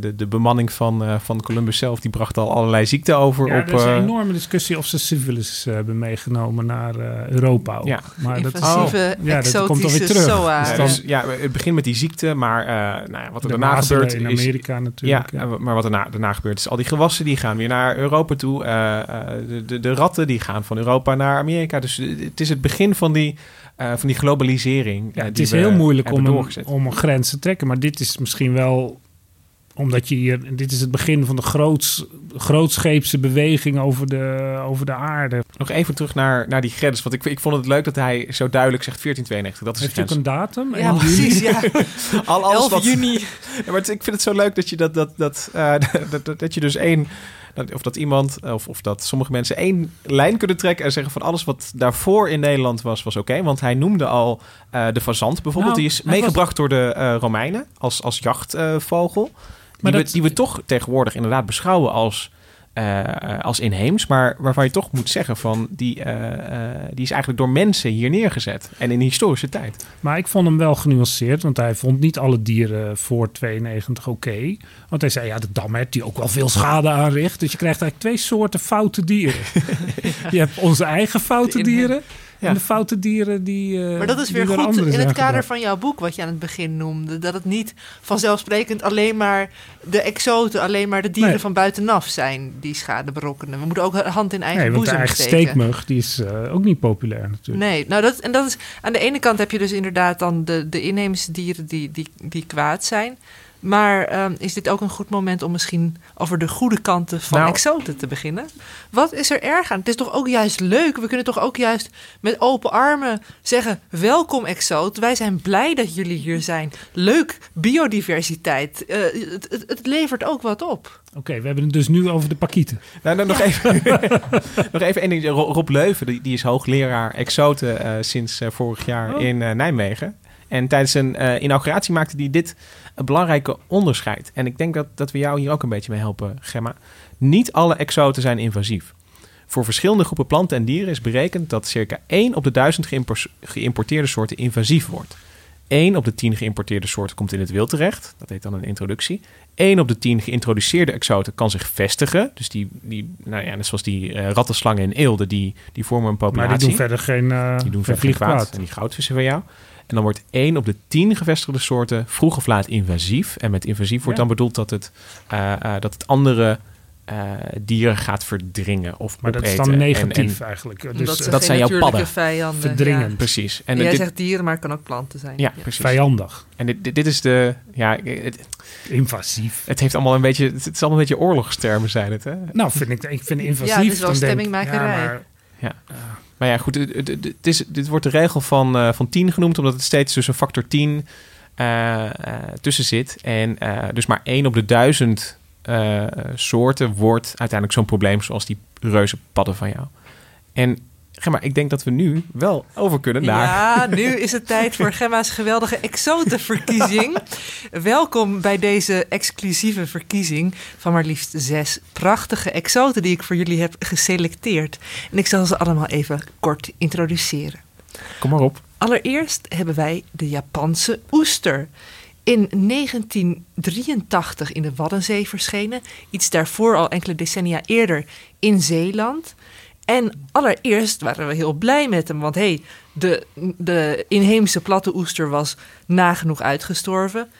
de, de bemanning van, eh, van Columbus zelf. Die bracht al allerlei ziekten over Ja, op... er is een enorme discussie of ze civilis hebben meegenomen naar eh, Europa ook. Ja. Maar dat, Oh, ja, dat komt alweer terug. SOA. ja, dus, ja, het begint met die ziekte, maar eh, nou ja, wat er de daarna gebeurt in is... Amerika Ja, natuurlijk. Ja, maar wat daarna, daarna gebeurt is al die gewassen die gaan weer naar Europa toe. Eh, eh, de, de, de ratten die gaan van Europa naar Amerika. Dus het is het begin van die, eh, van die globalisering. Ja, eh, het die is we heel moeilijk om een, om een grens te trekken. Maar dit is misschien wel omdat je hier, dit is het begin van de groots, grootscheepse beweging over de, over de aarde. Nog even terug naar, naar die grens. Want ik, ik vond het leuk dat hij zo duidelijk zegt 1492. Dat is Heeft grens. een datum? Ja, 1 juli? precies. Ja. Al, alles 11 wat- juni. Ja, maar het- ik vind het zo leuk dat je dat, dat, dat, eh, dat, dat, dat je dus één. Of dat iemand, of, of dat sommige mensen één lijn kunnen trekken en zeggen van alles wat daarvoor in Nederland was, was oké. Want hij noemde al eh, de fazant bijvoorbeeld. Nou, die is was- meegebracht door de eh, Romeinen als, als jachtvogel. die, dat- we, die we toch tegenwoordig inderdaad beschouwen als, eh, eh, als inheems. Maar waarvan je toch moet zeggen van die, eh, die is eigenlijk door mensen hier neergezet. En in de historische tijd. Maar ik vond hem wel genuanceerd, want hij vond niet alle dieren voor 92 oké. Want hij zei, ja, de damhert die ook wel veel schade aanricht. Dus je krijgt eigenlijk twee soorten foute dieren. je hebt onze eigen foute dieren Ja. en de foute dieren die eh, Maar dat is weer goed in het kader gebracht. van jouw boek, wat je aan het begin noemde. Dat het niet vanzelfsprekend alleen maar de exoten, alleen maar de dieren Nee. van buitenaf zijn die schade berokkenen. We moeten ook hand in eigen Nee, want de boezem eigen steken. steekmug die is eh, ook niet populair natuurlijk. Nee, nou dat, en dat is aan de ene kant heb je dus inderdaad dan de, de inheemse dieren die, die, die kwaad zijn. Maar ehm, is dit ook een goed moment om misschien over de goede kanten van Nou- exoten te beginnen? Wat is er erg aan? Het is toch ook juist leuk? We kunnen toch ook juist met open armen zeggen: Welkom, exoot. Wij zijn blij dat jullie hier zijn. Leuk, biodiversiteit. Eh, het, het, het levert ook wat op. Oké, we hebben het dus nu over de pakieten. Nou, nou, nog, even, nog even één ding. Ro- Rob Leuven, die, die is hoogleraar exoten eh, sinds eh, vorig jaar Oh. in Nijmegen. En tijdens een eh, inauguratie maakte hij dit een belangrijke onderscheid. En ik denk dat, dat we jou hier ook een beetje mee helpen, Gemma. Niet alle exoten zijn invasief. Voor verschillende groepen planten en dieren is berekend dat circa 1 op de 1000 geïmpor- geïmporteerde soorten invasief wordt. 1 op de 10 geïmporteerde soorten komt in het wild terecht. Dat heet dan een introductie. 1 op de 10 geïntroduceerde exoten kan zich vestigen. Dus die, die nou ja, net zoals die eh, rattenslangen en eelde, die, die vormen een Maar populatie. die doen verder geen, eh Die doen verder geen kwaad. En die goudvissen van jou. En dan wordt 1 op de 10 gevestigde soorten vroeg of laat invasief. En met invasief wordt Ja. dan bedoeld dat het, eh, eh, dat het andere eh, dieren gaat verdringen of Maar dat is opeten. dan negatief en- eigenlijk. Dus dat zijn jouw padden. vijanden. Verdringen. ja. Precies. En En jij dit, zegt dieren, maar het kan ook planten zijn. ja, precies. vijandig, En dit, dit, dit is de... Ja, het, invasief. het heeft allemaal een beetje... Het is allemaal een beetje oorlogstermen zijn het, hè? Nou, vind ik, ik vind invasief... Ja, het is wel dan denk stemmingmakerij. ja, maar ja, goed, het, het- is, dit wordt de regel van, eh, van 10 genoemd, omdat het steeds dus een factor 10 eh, eh, tussen zit. En dus maar 1 op de 1000 eh, soorten wordt uiteindelijk zo'n probleem zoals die reuze padden van jou. En Gemma, ik denk dat we nu wel over kunnen naar... Ja, nu is het tijd voor Gemma's geweldige exotenverkiezing. Welkom bij deze exclusieve verkiezing van maar liefst zes prachtige exoten die ik voor jullie heb geselecteerd. En ik zal ze allemaal even kort introduceren. Kom maar op. allereerst hebben wij de Japanse oester. In 1983 in de Waddenzee verschenen. Iets daarvoor al enkele decennia eerder in Zeeland. En allereerst waren we heel blij met hem. Want hey, de, de inheemse platte oester was nagenoeg uitgestorven.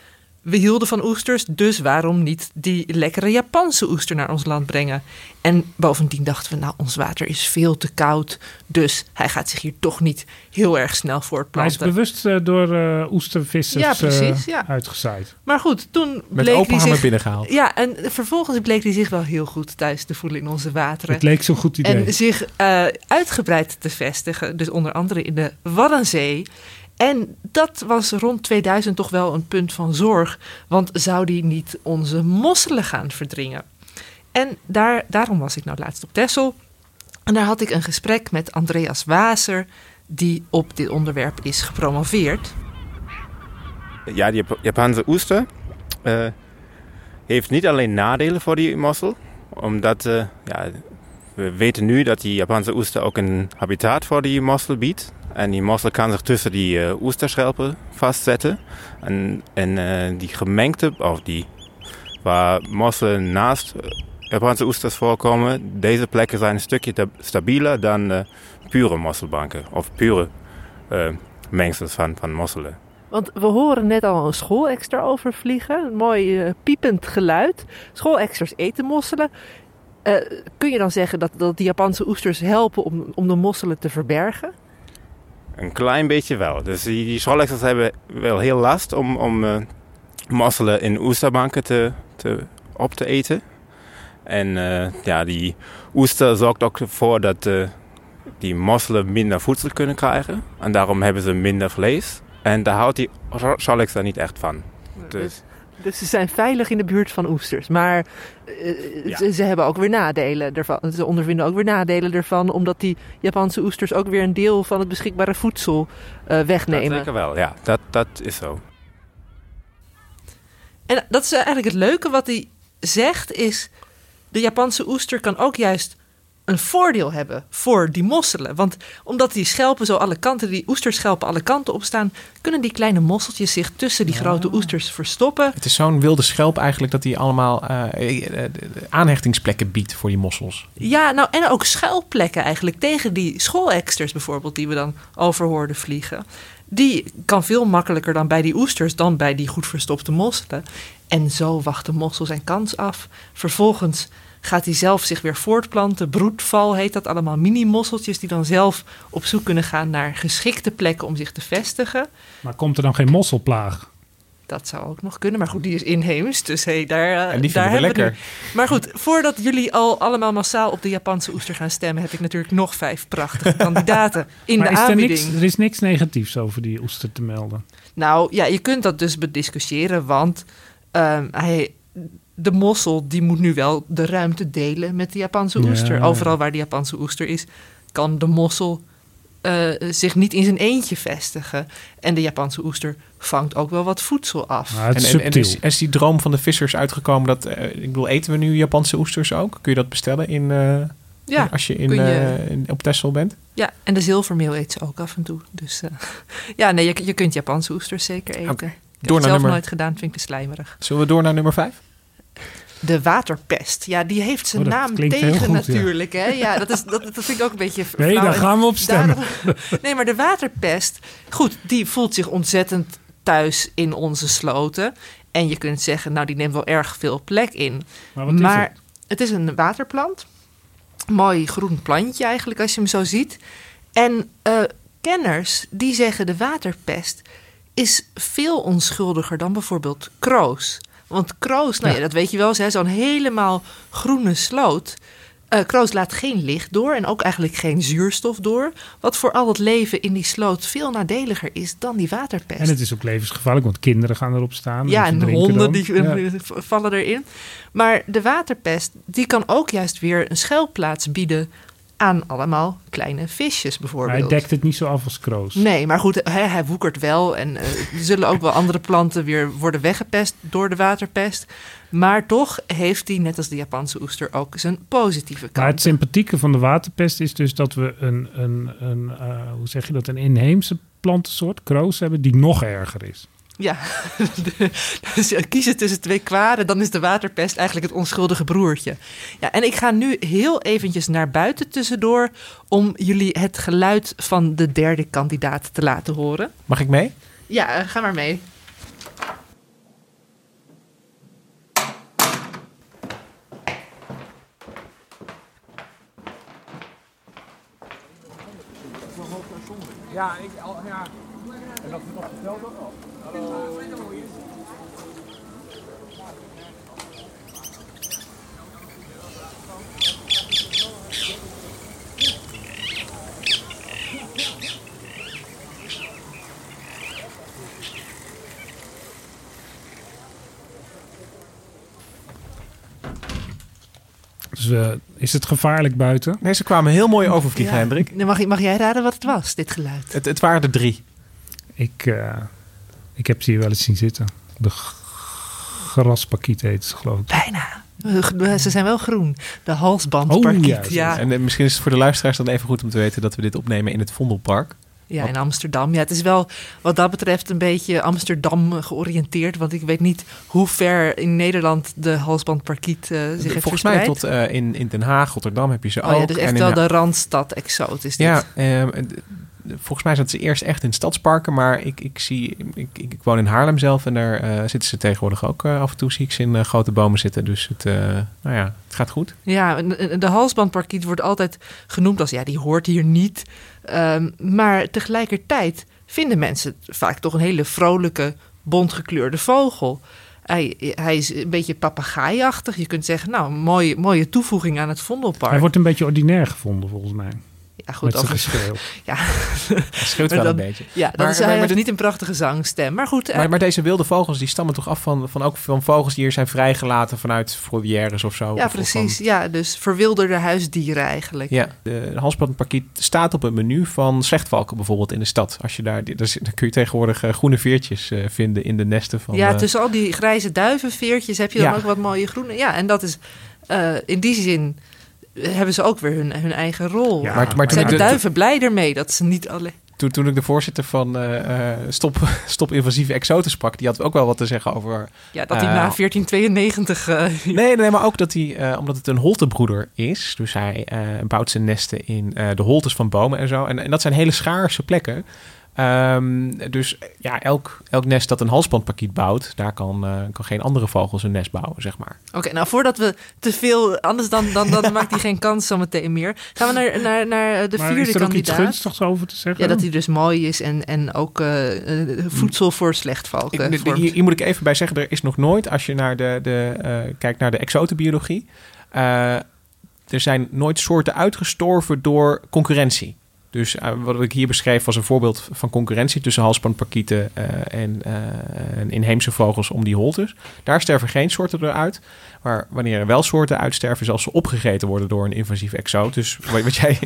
We hielden van oesters, dus waarom niet die lekkere Japanse oester naar ons land brengen? En bovendien dachten we, nou, ons water is veel te koud, dus hij gaat zich hier toch niet heel erg snel Hij is voortplanten. bewust eh, door eh, oestervissers Ja, precies, eh, ja. uitgezaaid. Maar goed, toen Met bleek open hij zich... binnengehaald. Ja, en vervolgens bleek hij zich wel heel goed thuis te voelen in onze wateren. Het leek zo'n goed idee. En zich uitgebreid te vestigen. Dus onder andere in de Waddenzee. En dat was rond 2000 toch wel een punt van zorg. Want zou die niet onze mosselen gaan verdringen? En daar, daarom was ik nou laatst op Texel. En daar had ik een gesprek met Andreas Waser... die op dit onderwerp is gepromoveerd. Ja, Jap- Japanse oester eh, heeft niet alleen nadelen voor die mossel. Omdat eh, ja, we weten nu dat die Japanse oester ook een habitat voor die mossel biedt. En die mossel kan zich tussen die eh, oesterschelpen vastzetten. En, en eh, die gemengde, of die waar mosselen naast eh, Japanse oesters voorkomen, deze plekken zijn een stukje ta- stabieler dan eh, pure mosselbanken. Of pure eh, mengsels van, van mosselen. Want we horen net al een schoolexter overvliegen. Een mooi eh, piepend geluid. Schoolexters eten mosselen. Eh, kun je dan zeggen dat, dat die Japanse oesters helpen om, om de mosselen te verbergen? Een klein beetje wel. Dus die, die hebben wel heel last om, om eh, mosselen in oesterbanken te, te, op te eten. En eh, ja, die oester zorgt ook ervoor dat eh, die mosselen minder voedsel kunnen krijgen. En daarom hebben ze minder vlees. En daar houdt die schoolexer niet echt van. Dus Dus ze zijn veilig in de buurt van oesters. Maar eh, Ja. ze, ze hebben ook weer nadelen ervan. Ze ondervinden ook weer nadelen ervan. Omdat die Japanse oesters ook weer een deel van het beschikbare voedsel eh, dat wegnemen. zeker wel, ja. Dat, dat is zo. En dat is eigenlijk het leuke wat hij zegt is... de Japanse oester kan ook juist een voordeel hebben voor die mosselen. Want omdat die schelpen zo alle kanten, die oesterschelpen alle kanten opstaan... kunnen die kleine mosseltjes zich tussen die grote oesters verstoppen. Het is zo'n wilde schelp eigenlijk dat hij allemaal eh, eh, eh, aanhechtingsplekken biedt voor die mossels. Ja, nou en ook schuilplekken eigenlijk tegen die schooleksters bijvoorbeeld... die we dan over hoorden vliegen. Die kan veel makkelijker dan bij die oesters... dan bij die goed verstopte mosselen. En zo wacht de mossel zijn kans af. Vervolgens gaat hij zelf zich weer voortplanten. Broedval heet dat, allemaal mini-mosseltjes... die dan zelf op zoek kunnen gaan naar geschikte plekken om zich te vestigen. Maar komt er dan geen mosselplaag? Dat zou ook nog kunnen, maar goed, die is inheems. Dus hey, daar, eh, En die daar we hebben lekker. nu- Maar goed, voordat jullie al allemaal massaal op de Japanse oester gaan stemmen... heb ik natuurlijk nog vijf prachtige kandidaten in maar de is er, niks, er is niks negatiefs over die oester te melden. Nou ja, je kunt dat dus bediscussiëren, want ehm, hij, de mossel die moet nu wel de ruimte delen met de Japanse Ja. oester. Overal waar de Japanse oester is, kan de mossel eh, zich niet in zijn eentje vestigen. En de Japanse oester vangt ook wel wat voedsel af. En, is en, is, is die droom van de vissers uitgekomen dat, eh, ik bedoel, eten we nu Japanse oesters ook? Kun je dat bestellen in, eh, Ja, als je, in, kun je- eh, in- op Texel bent? Ja, en de zilvermeel eet ze ook af en toe. Dus eh, ja, nee, je, je kunt Japanse oesters zeker eten. Ik heb Door het naar zelf nummer- nooit gedaan, vind ik te slijmerig. Zullen we door naar nummer vijf? De waterpest. Ja, die heeft zijn Oh, naam tegen goed, ja. natuurlijk. Hè? Ja, dat, is, dat, dat vind ik ook een beetje Nee, flauw. daar gaan we op stemmen. daarom- nee, maar de waterpest, goed, die voelt zich ontzettend thuis in onze sloten. En je kunt zeggen, nou, die neemt wel erg veel plek in. Maar wat is het? het is een waterplant. Mooi groen plantje eigenlijk, als je hem zo ziet. En eh, kenners, die zeggen de waterpest is veel onschuldiger dan bijvoorbeeld kroos. Want kroos, nou ja, dat weet je wel, eens, zo'n helemaal groene sloot. Eh, kroos laat geen licht door en ook eigenlijk geen zuurstof door. Wat voor al het leven in die sloot veel nadeliger is dan die waterpest. En het is ook levensgevaarlijk, want kinderen gaan erop staan. Ja, en en honden die Ja. vallen erin. Maar de waterpest, die kan ook juist weer een schuilplaats bieden aan allemaal kleine visjes Maar bijvoorbeeld. hij dekt het niet zo af als kroos. Nee, maar goed, hij, hij woekert wel. En eh, er zullen ook wel andere planten weer worden weggepest door de waterpest. Maar toch heeft hij, net als de Japanse oester, ook zijn positieve Maar het kant. sympathieke van de waterpest is dus dat we een, een, een eh, hoe zeg je dat, een inheemse plantensoort, kroos, hebben die nog erger is. Ja, dus ja, kiezen tussen twee kwaden, dan is de waterpest eigenlijk het onschuldige broertje. Ja, en ik ga nu heel eventjes naar buiten tussendoor om jullie het geluid van de derde kandidaat te laten horen. Mag ik mee? Ja, eh, ga maar mee. Ja, ik, ja. En dat is nog verteld Dus is het gevaarlijk buiten? Nee, ze kwamen heel mooi overvliegen, Ja. Hendrik. Mag, mag jij raden wat het was, dit geluid? Het, het waren er drie. Ik, eh, ik heb ze hier wel eens zien zitten. De graspakiet heet ze geloof ik. Bijna. Ze zijn wel groen. De halsbandparkiet. Oh, ja, ja, ja. En eh, misschien is het voor de luisteraars dan even goed om te weten dat we dit opnemen in het Vondelpark. In Amsterdam. Ja, het is wel wat dat betreft een beetje Amsterdam georiënteerd. Want ik weet niet hoe ver in Nederland de halsbandparkiet eh, zich heeft Volgens mij tot eh, in, in Den Haag, Rotterdam heb je ze Oh ook. ja, dus echt En wel de- de Randstad exoot is dit. Ja, ehm, volgens mij zaten ze eerst echt in stadsparken, maar ik, ik zie, ik, ik, woon in Haarlem zelf en daar eh, zitten ze tegenwoordig ook af en toe zie ik ze in grote bomen zitten. Dus het, nou ja, het gaat goed. Ja, de- de halsbandparkiet wordt altijd genoemd als ja, die hoort hier niet. Ehm, maar tegelijkertijd vinden mensen vaak toch een hele vrolijke, bontgekleurde vogel. Hij, hij is een beetje papegaaiachtig. Je kunt zeggen, nou, mooie, mooie toevoeging aan het Vondelpark. Hij wordt een beetje ordinair gevonden volgens mij. Ja, goed, met geschreeuw. Ja, Het scheelt Maar wel dan- een beetje. ja dat Maar- is, maar- maar dit- niet een prachtige zangstem. Maar goed, eh, Maar, maar deze wilde vogels die stammen toch af van, van ook van vogels die hier zijn vrijgelaten vanuit volières of zo? ja, Of- precies. van- Ja, dus verwilderde huisdieren eigenlijk. ja, de halsbandparkiet staat op het menu van slechtvalken bijvoorbeeld in de stad. Als je daar, daar, daar kun je tegenwoordig eh, groene veertjes eh, vinden in de nesten van. ja, tussen al die grijze duivenveertjes heb je dan Ja. ook wat mooie groene. Ja, en dat is in die zin hebben ze ook weer hun, hun eigen rol. Ja, maar, maar toen, Zijn ik de de, duiven blij ermee dat ze niet alleen... toen, toen ik de voorzitter van eh, eh, Stop, Stop Invasieve Exoten sprak, die had ook wel wat te zeggen over Ja, dat hij Eh, na 1492... eh, Nee, nee, maar ook dat hij, eh, omdat het een holtebroeder is, dus hij eh, bouwt zijn nesten in eh, de holtes van bomen en zo. En, en dat zijn hele schaarse plekken. Ehm, dus ja, elk, elk nest dat een halsbandparkiet bouwt, daar kan, eh, kan geen andere vogel zijn nest bouwen, zeg maar. Oké, nou voordat we te veel... Anders dan, dan, dan maakt hij geen kans zometeen meer. Gaan we naar, naar, naar de Maar vierde is er ook iets kandidaat. gunstigs over te zeggen? Ja, dat hij dus mooi is en, en ook eh, eh, voedsel voor slechtvalken Ik, de- de- vormt. hier, hier moet ik even bij zeggen, er is nog nooit, als je naar de, de, eh, kijkt naar de exotenbiologie, eh, er zijn nooit soorten uitgestorven door concurrentie. Dus eh, wat ik hier beschreef was een voorbeeld van concurrentie tussen halsbandparkieten eh, en, eh, en inheemse vogels om die holtes. Daar sterven geen soorten eruit. Maar wanneer er wel soorten uitsterven, is als ze opgegeten worden door een invasief exoot. Dus wat wat jij,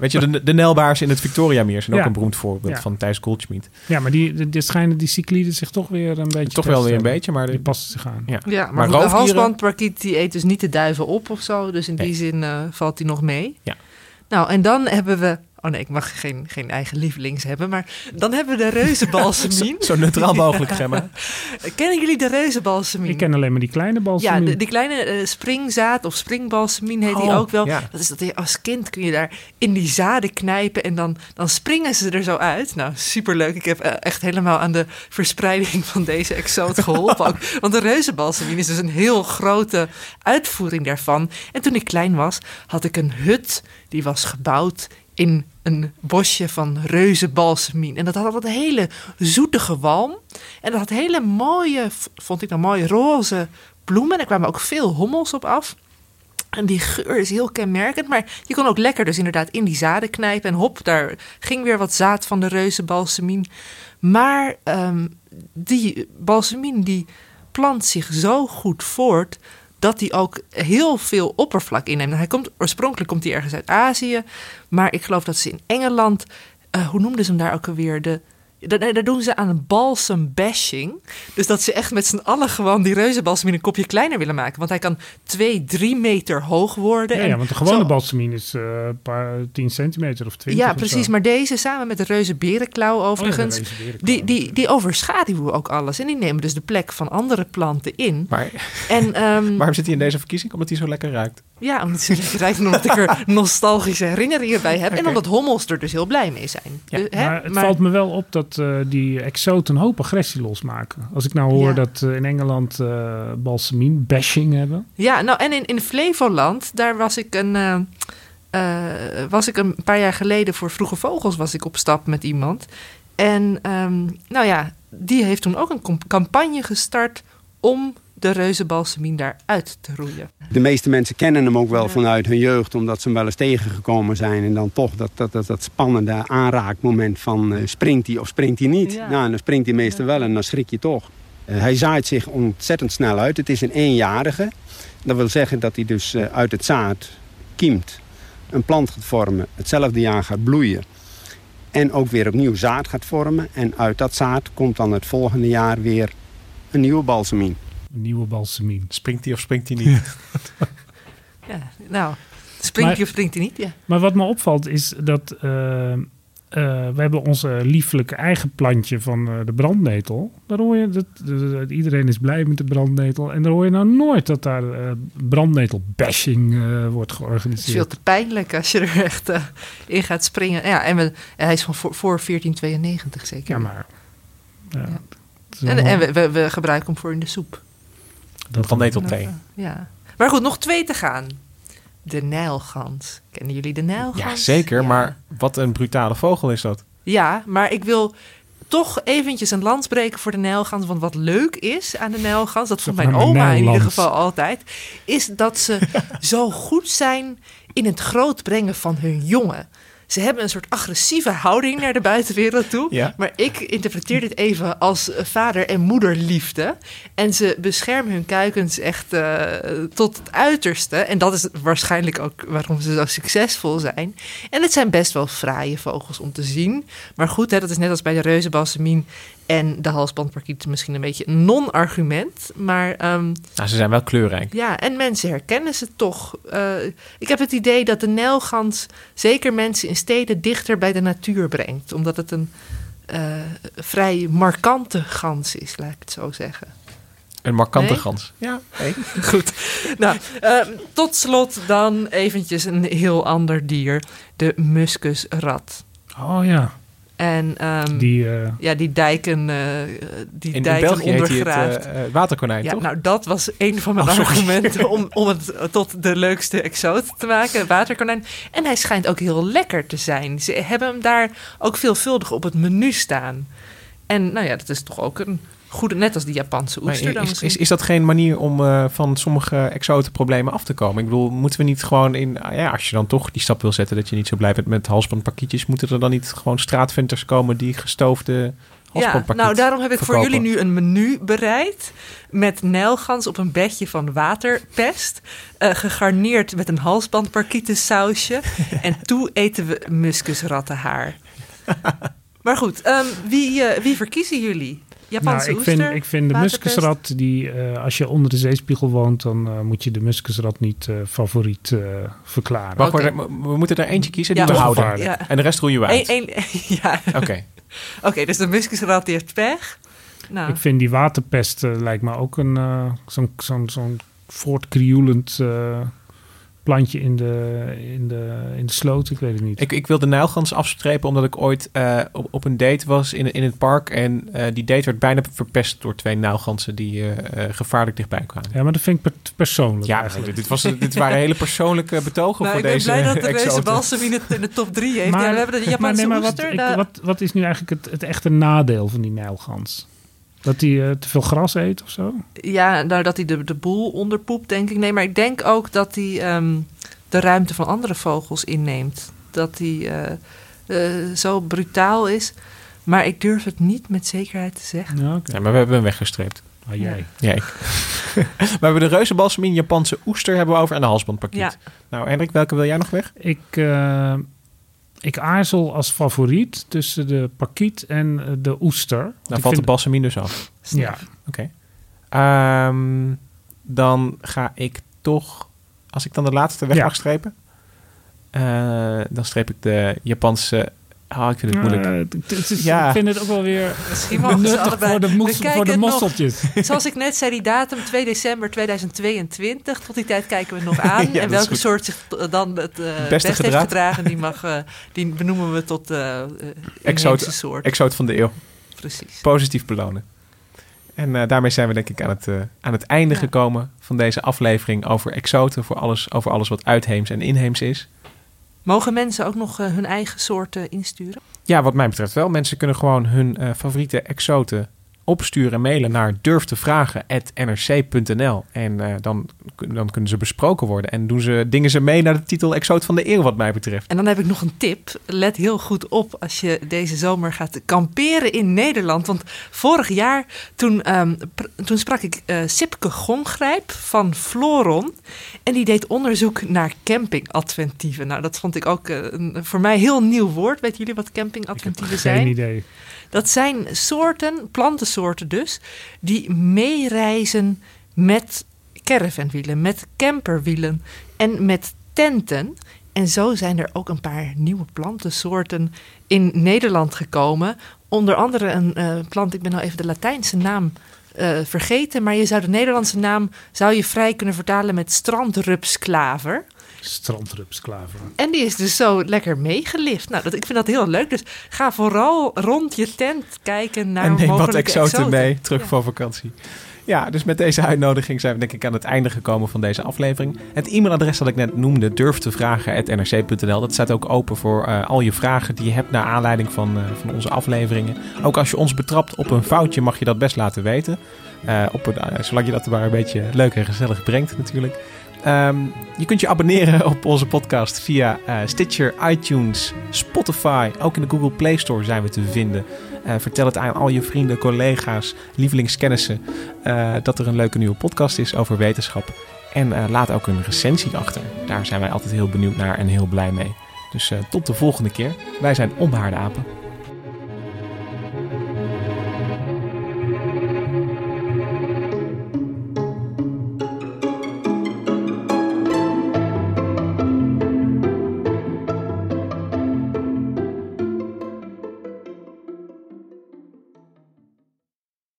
weet je, de, de nelbaars in het Victoriameer zijn ook Ja. een beroemd voorbeeld Ja. van Thijs Goldschmidt. Ja, maar die, die, die schijnen die cycliden zich toch weer een beetje... Toch wel weer een beetje, maar de- Die passen zich aan. Ja. Ja, maar, Maar de halsbandparkiet die eet dus niet de duiven op of zo. Dus in die Nee. zin eh, valt hij nog mee. Ja. Nou, en dan hebben we... Oh nee, ik mag geen, geen eigen lievelings hebben. Maar dan hebben we de reuzenbalsemien. Zo neutraal mogelijk, Gemma. Kennen jullie de reuzenbalsemien? Ik ken alleen maar die kleine Ja, balsemien. de, die kleine eh, springzaad of springbalsemien heet die Oh, ook wel. ja. Dat is dat je als kind kun je daar in die zaden knijpen en dan, dan springen ze er zo uit. Nou, superleuk. Ik heb eh, echt helemaal aan de verspreiding van deze exoot geholpen. ook. Want de reuzenbalsemien is dus een heel grote uitvoering daarvan. En toen ik klein was, had ik een hut die was gebouwd in een bosje van reuzenbalsemien. En dat had een hele zoetige walm. En dat had hele mooie, vond ik dan mooie roze bloemen. En er kwamen ook veel hommels op af. En die geur is heel kenmerkend. Maar je kon ook lekker dus inderdaad in die zaden knijpen. En hop, daar ging weer wat zaad van de reuzenbalsemien. Maar ehm, die balsemien die plant zich zo goed voort... dat hij ook heel veel oppervlak inneemt. Hij komt, oorspronkelijk komt hij ergens uit Azië, maar ik geloof dat ze in Engeland, eh, hoe noemden ze hem daar ook alweer? De, daar, doen ze aan balsam bashing. Dus dat ze echt met z'n allen gewoon die reuzenbalsem in een kopje kleiner willen maken. Want hij kan 2, 3 meter hoog worden. Ja, en ja, want de gewone zo- balsemien is eh, een paar 10 centimeter of 20. Ja, of precies. zo. Maar deze samen met de reuze berenklauw overigens, die, die, die overschaduwen ook alles. En die nemen dus de plek van andere planten in. Maar En ehm, waarom zit hij in deze verkiezing? Omdat hij zo lekker ruikt. ja, omdat ze lekker en omdat ik er nostalgische herinneringen bij heb. En omdat hommels er dus heel blij mee zijn. Ja, Dus, hè, Maar het maar- valt me wel op dat eh, die exoten een hoop agressie losmaken. Als ik nou hoor Ja. dat eh, in Engeland balsemien bashing hebben. Ja, nou en in, in Flevoland, daar was ik een. was ik een paar jaar geleden voor Vroege Vogels was ik op stap met iemand. En ehm, nou ja, die heeft toen ook een campagne gestart om de reuzenbalsemien daar uit te roeien. De meeste mensen kennen hem ook wel vanuit hun jeugd, omdat ze hem wel eens tegengekomen zijn. En dan toch dat, dat, dat, dat spannende aanraakmoment van eh, springt hij of springt hij niet. Ja. Nou, en dan springt hij meestal wel en dan schrik je toch. Eh, hij zaait zich ontzettend snel uit. Het is een eenjarige. Dat wil zeggen dat hij dus eh, uit het zaad kiemt, een plant gaat vormen, hetzelfde jaar gaat bloeien. En ook weer opnieuw zaad gaat vormen. En uit dat zaad komt dan het volgende jaar weer een nieuwe balsemien. Een nieuwe balsemien. Springt hij of springt hij niet? Ja, nou, springt hij of springt hij niet? Ja. Maar wat me opvalt is dat eh, eh, we hebben onze lieflijke eigen plantje van eh, de brandnetel. Daar hoor je dat, dat- iedereen is blij met de brandnetel. En daar hoor je nou nooit dat daar brandnetel-bashing eh, wordt Het is georganiseerd. veel te pijnlijk als je er echt eh, in gaat springen. Ja, en we, hij is van voor, voor 1492 zeker. Ja, maar... Ja, En, en we, we, we gebruiken hem voor in de soep. Dat Van netel thee. Ja. Maar goed, nog twee te gaan. De Nijlgans. Kennen jullie de Nijlgans? Ja, zeker. Ja. Maar wat een brutale vogel is dat. Ja, maar ik wil toch eventjes een lans breken voor de Nijlgans. Want wat leuk is aan de Nijlgans, dat vond mijn oma in ieder geval altijd, is dat ze zo goed zijn in het grootbrengen van hun jongen. Ze hebben een soort agressieve houding naar de buitenwereld toe. Ja. Maar ik interpreteer dit even als eh, vader- en moederliefde. En ze beschermen hun kuikens echt eh, tot het uiterste. En dat is waarschijnlijk ook waarom ze zo succesvol zijn. En het zijn best wel fraaie vogels om te zien. Maar goed, hè, dat is net als bij de reuzenbalsemien en de halsbandparkiet misschien een beetje een non-argument. Maar ehm, Nou, ze zijn wel kleurrijk. ja, en mensen herkennen ze toch. Eh, ik heb het idee dat de Nijlgans zeker mensen in steden dichter bij de natuur brengt. Omdat het een eh, vrij markante gans is, laat ik het zo zeggen. Een markante Nee? gans. Ja, nee. Goed. Nou, eh, tot slot dan eventjes een heel ander dier. De muskusrat. Oh ja, En ehm, die... eh, ja, die dijken, eh, die In, in dijken België hij ondergraaft. het eh, waterkonijn, Ja, toch? nou dat was een van mijn Oh, argumenten om, om het tot de leukste exoot te maken, waterkonijn. En hij schijnt ook heel lekker te zijn. Ze hebben hem daar ook veelvuldig op het menu staan. En nou ja, dat is toch ook een goede, net als die Japanse oester dan is, is, is dat geen manier om eh, van sommige exotenproblemen af te komen? Ik bedoel, moeten we niet gewoon in... ah ja, als je dan toch die stap wil zetten dat je niet zo blij bent met halsbandpakietjes... moeten er dan niet gewoon straatventers komen die gestoofde ja, nou daarom heb ik voor jullie nu een menu bereid. Met nijlgans op een bedje van waterpest. eh, gegarneerd met een halsbandparkietensausje. en toe eten we muskusrattenhaar. maar goed, ehm, wie, eh, wie verkiezen jullie? Japanse nou, ik, vind, ik vind de muskusrat, die, eh, als je onder de zeespiegel woont, dan eh, moet je de muskusrat niet eh, favoriet eh, verklaren. Wacht, Oké. maar, we moeten er eentje kiezen die Ja, we houden. Ja. En de rest roeien we uit. Eén- één- ja, Oké. oké, dus de muskusrat die heeft pech. Nou, Ik vind die waterpest lijkt me ook een eh, zo'n zo'n zo'n voortkrioelend eh, plantje in de, in, de, in de sloot. Ik weet het niet. Ik, ik wil de Nijlgans afstrepen omdat ik ooit eh, op, op een date was in, in het park. En eh, die date werd bijna verpest door twee Nijlgansen die eh, gevaarlijk dichtbij kwamen. ja, maar dat vind ik per- persoonlijk Ja, eigenlijk. dit, was, dit waren hele persoonlijke betogen nou, voor ik ben deze blij dat deze balsem in, het- in de top 3 heeft. ja, we hebben de Japanse nee, maar wat, oester. ik- de- wat, wat is nu eigenlijk het, het echte nadeel van die nijlgans? Dat hij eh, te veel gras eet of zo? Ja, nou dat hij de, de boel onderpoept, denk ik. Nee, maar ik denk ook dat hij ehm, de ruimte van andere vogels inneemt. Dat hij eh, eh, zo brutaal is. Maar ik durf het niet met zekerheid te zeggen. Ja, maar we hebben hem weggestreept. Ah, jij. Ja, ik. we hebben de reuzenbalsemien, Japanse oester hebben we over en de halsbandpakiet. Ja. Nou, Hendrik, welke wil jij nog weg? Ik, eh, ik aarzel als favoriet tussen de pakiet en eh, de oester. Dan valt de balsemien dus af. Ja. Oké. Ehm, dan ga ik toch, als ik dan de laatste weg Ja. mag strepen, eh, dan streep ik de Japanse. Ah, ik vind het moeilijk. Het- het is- Ja. Ik vind het ook wel weer nuttig allebei. voor de, moes- voor de nog. mosseltjes. Zoals ik net zei, die datum 2 december 2022. Tot die tijd kijken we nog aan. Ja, en welke soort zich dan het eh, Beste best heeft gedrag. gedragen, die, mag, eh, die benoemen we tot eh eh, Exoot, soort. exoot van de eeuw. Precies. Positief belonen. En eh, daarmee zijn we denk ik aan het, aan het einde Ja. gekomen van deze aflevering over exoten. Voor alles, over alles wat uitheems en inheems is. Mogen mensen ook nog eh, hun eigen soorten insturen? Ja, wat mij betreft wel. Mensen kunnen gewoon hun eh, favoriete exoten opsturen en mailen naar durftevragen.nrc.nl. En eh, dan, dan kunnen ze besproken worden. En doen ze, dingen ze mee naar de titel Exoot van de Eeuw, wat mij betreft. En dan heb ik nog een tip. Let heel goed op als je deze zomer gaat kamperen in Nederland. Want vorig jaar, toen, ehm, pr- toen sprak ik eh Sipke Gongrijp van Floron. En die deed onderzoek naar campingadventieven. Nou, dat vond ik ook eh, een, voor mij heel nieuw woord. Weten jullie wat campingadventieven zijn? Geen idee. Dat zijn soorten, plantensoorten dus, die meereizen met caravanwielen, met camperwielen en met tenten. En zo zijn er ook een paar nieuwe plantensoorten in Nederland gekomen. Onder andere een eh, plant, ik ben nou even de Latijnse naam eh, vergeten, maar je zou de Nederlandse naam zou je vrij kunnen vertalen met strandrupsklaver. Strandrupsklaver. En die is dus zo lekker meegelift. Nou, dat, ik vind dat heel leuk. Dus ga vooral rond je tent kijken naar en neem wat exoten, exoten. mee, terug Ja. voor vakantie. Ja, dus met deze uitnodiging zijn we denk ik aan het einde gekomen van deze aflevering. Het e-mailadres dat ik net noemde, durftevragen.nrc.nl, dat staat ook open voor eh, al je vragen die je hebt naar aanleiding van, eh, van onze afleveringen. Ook als je ons betrapt op een foutje, mag je dat best laten weten. Eh, op een, zolang je dat maar een beetje leuk en gezellig brengt natuurlijk. Ehm, je kunt je abonneren op onze podcast via eh, Stitcher, iTunes, Spotify. Ook in de Google Play Store zijn we te vinden. Eh, vertel het aan al je vrienden, collega's, lievelingskennissen eh, dat er een leuke nieuwe podcast is over wetenschap. En laat ook een recensie achter. Daar zijn wij altijd heel benieuwd naar en heel blij mee. Dus tot de volgende keer. Wij zijn Onbehaarde Apen.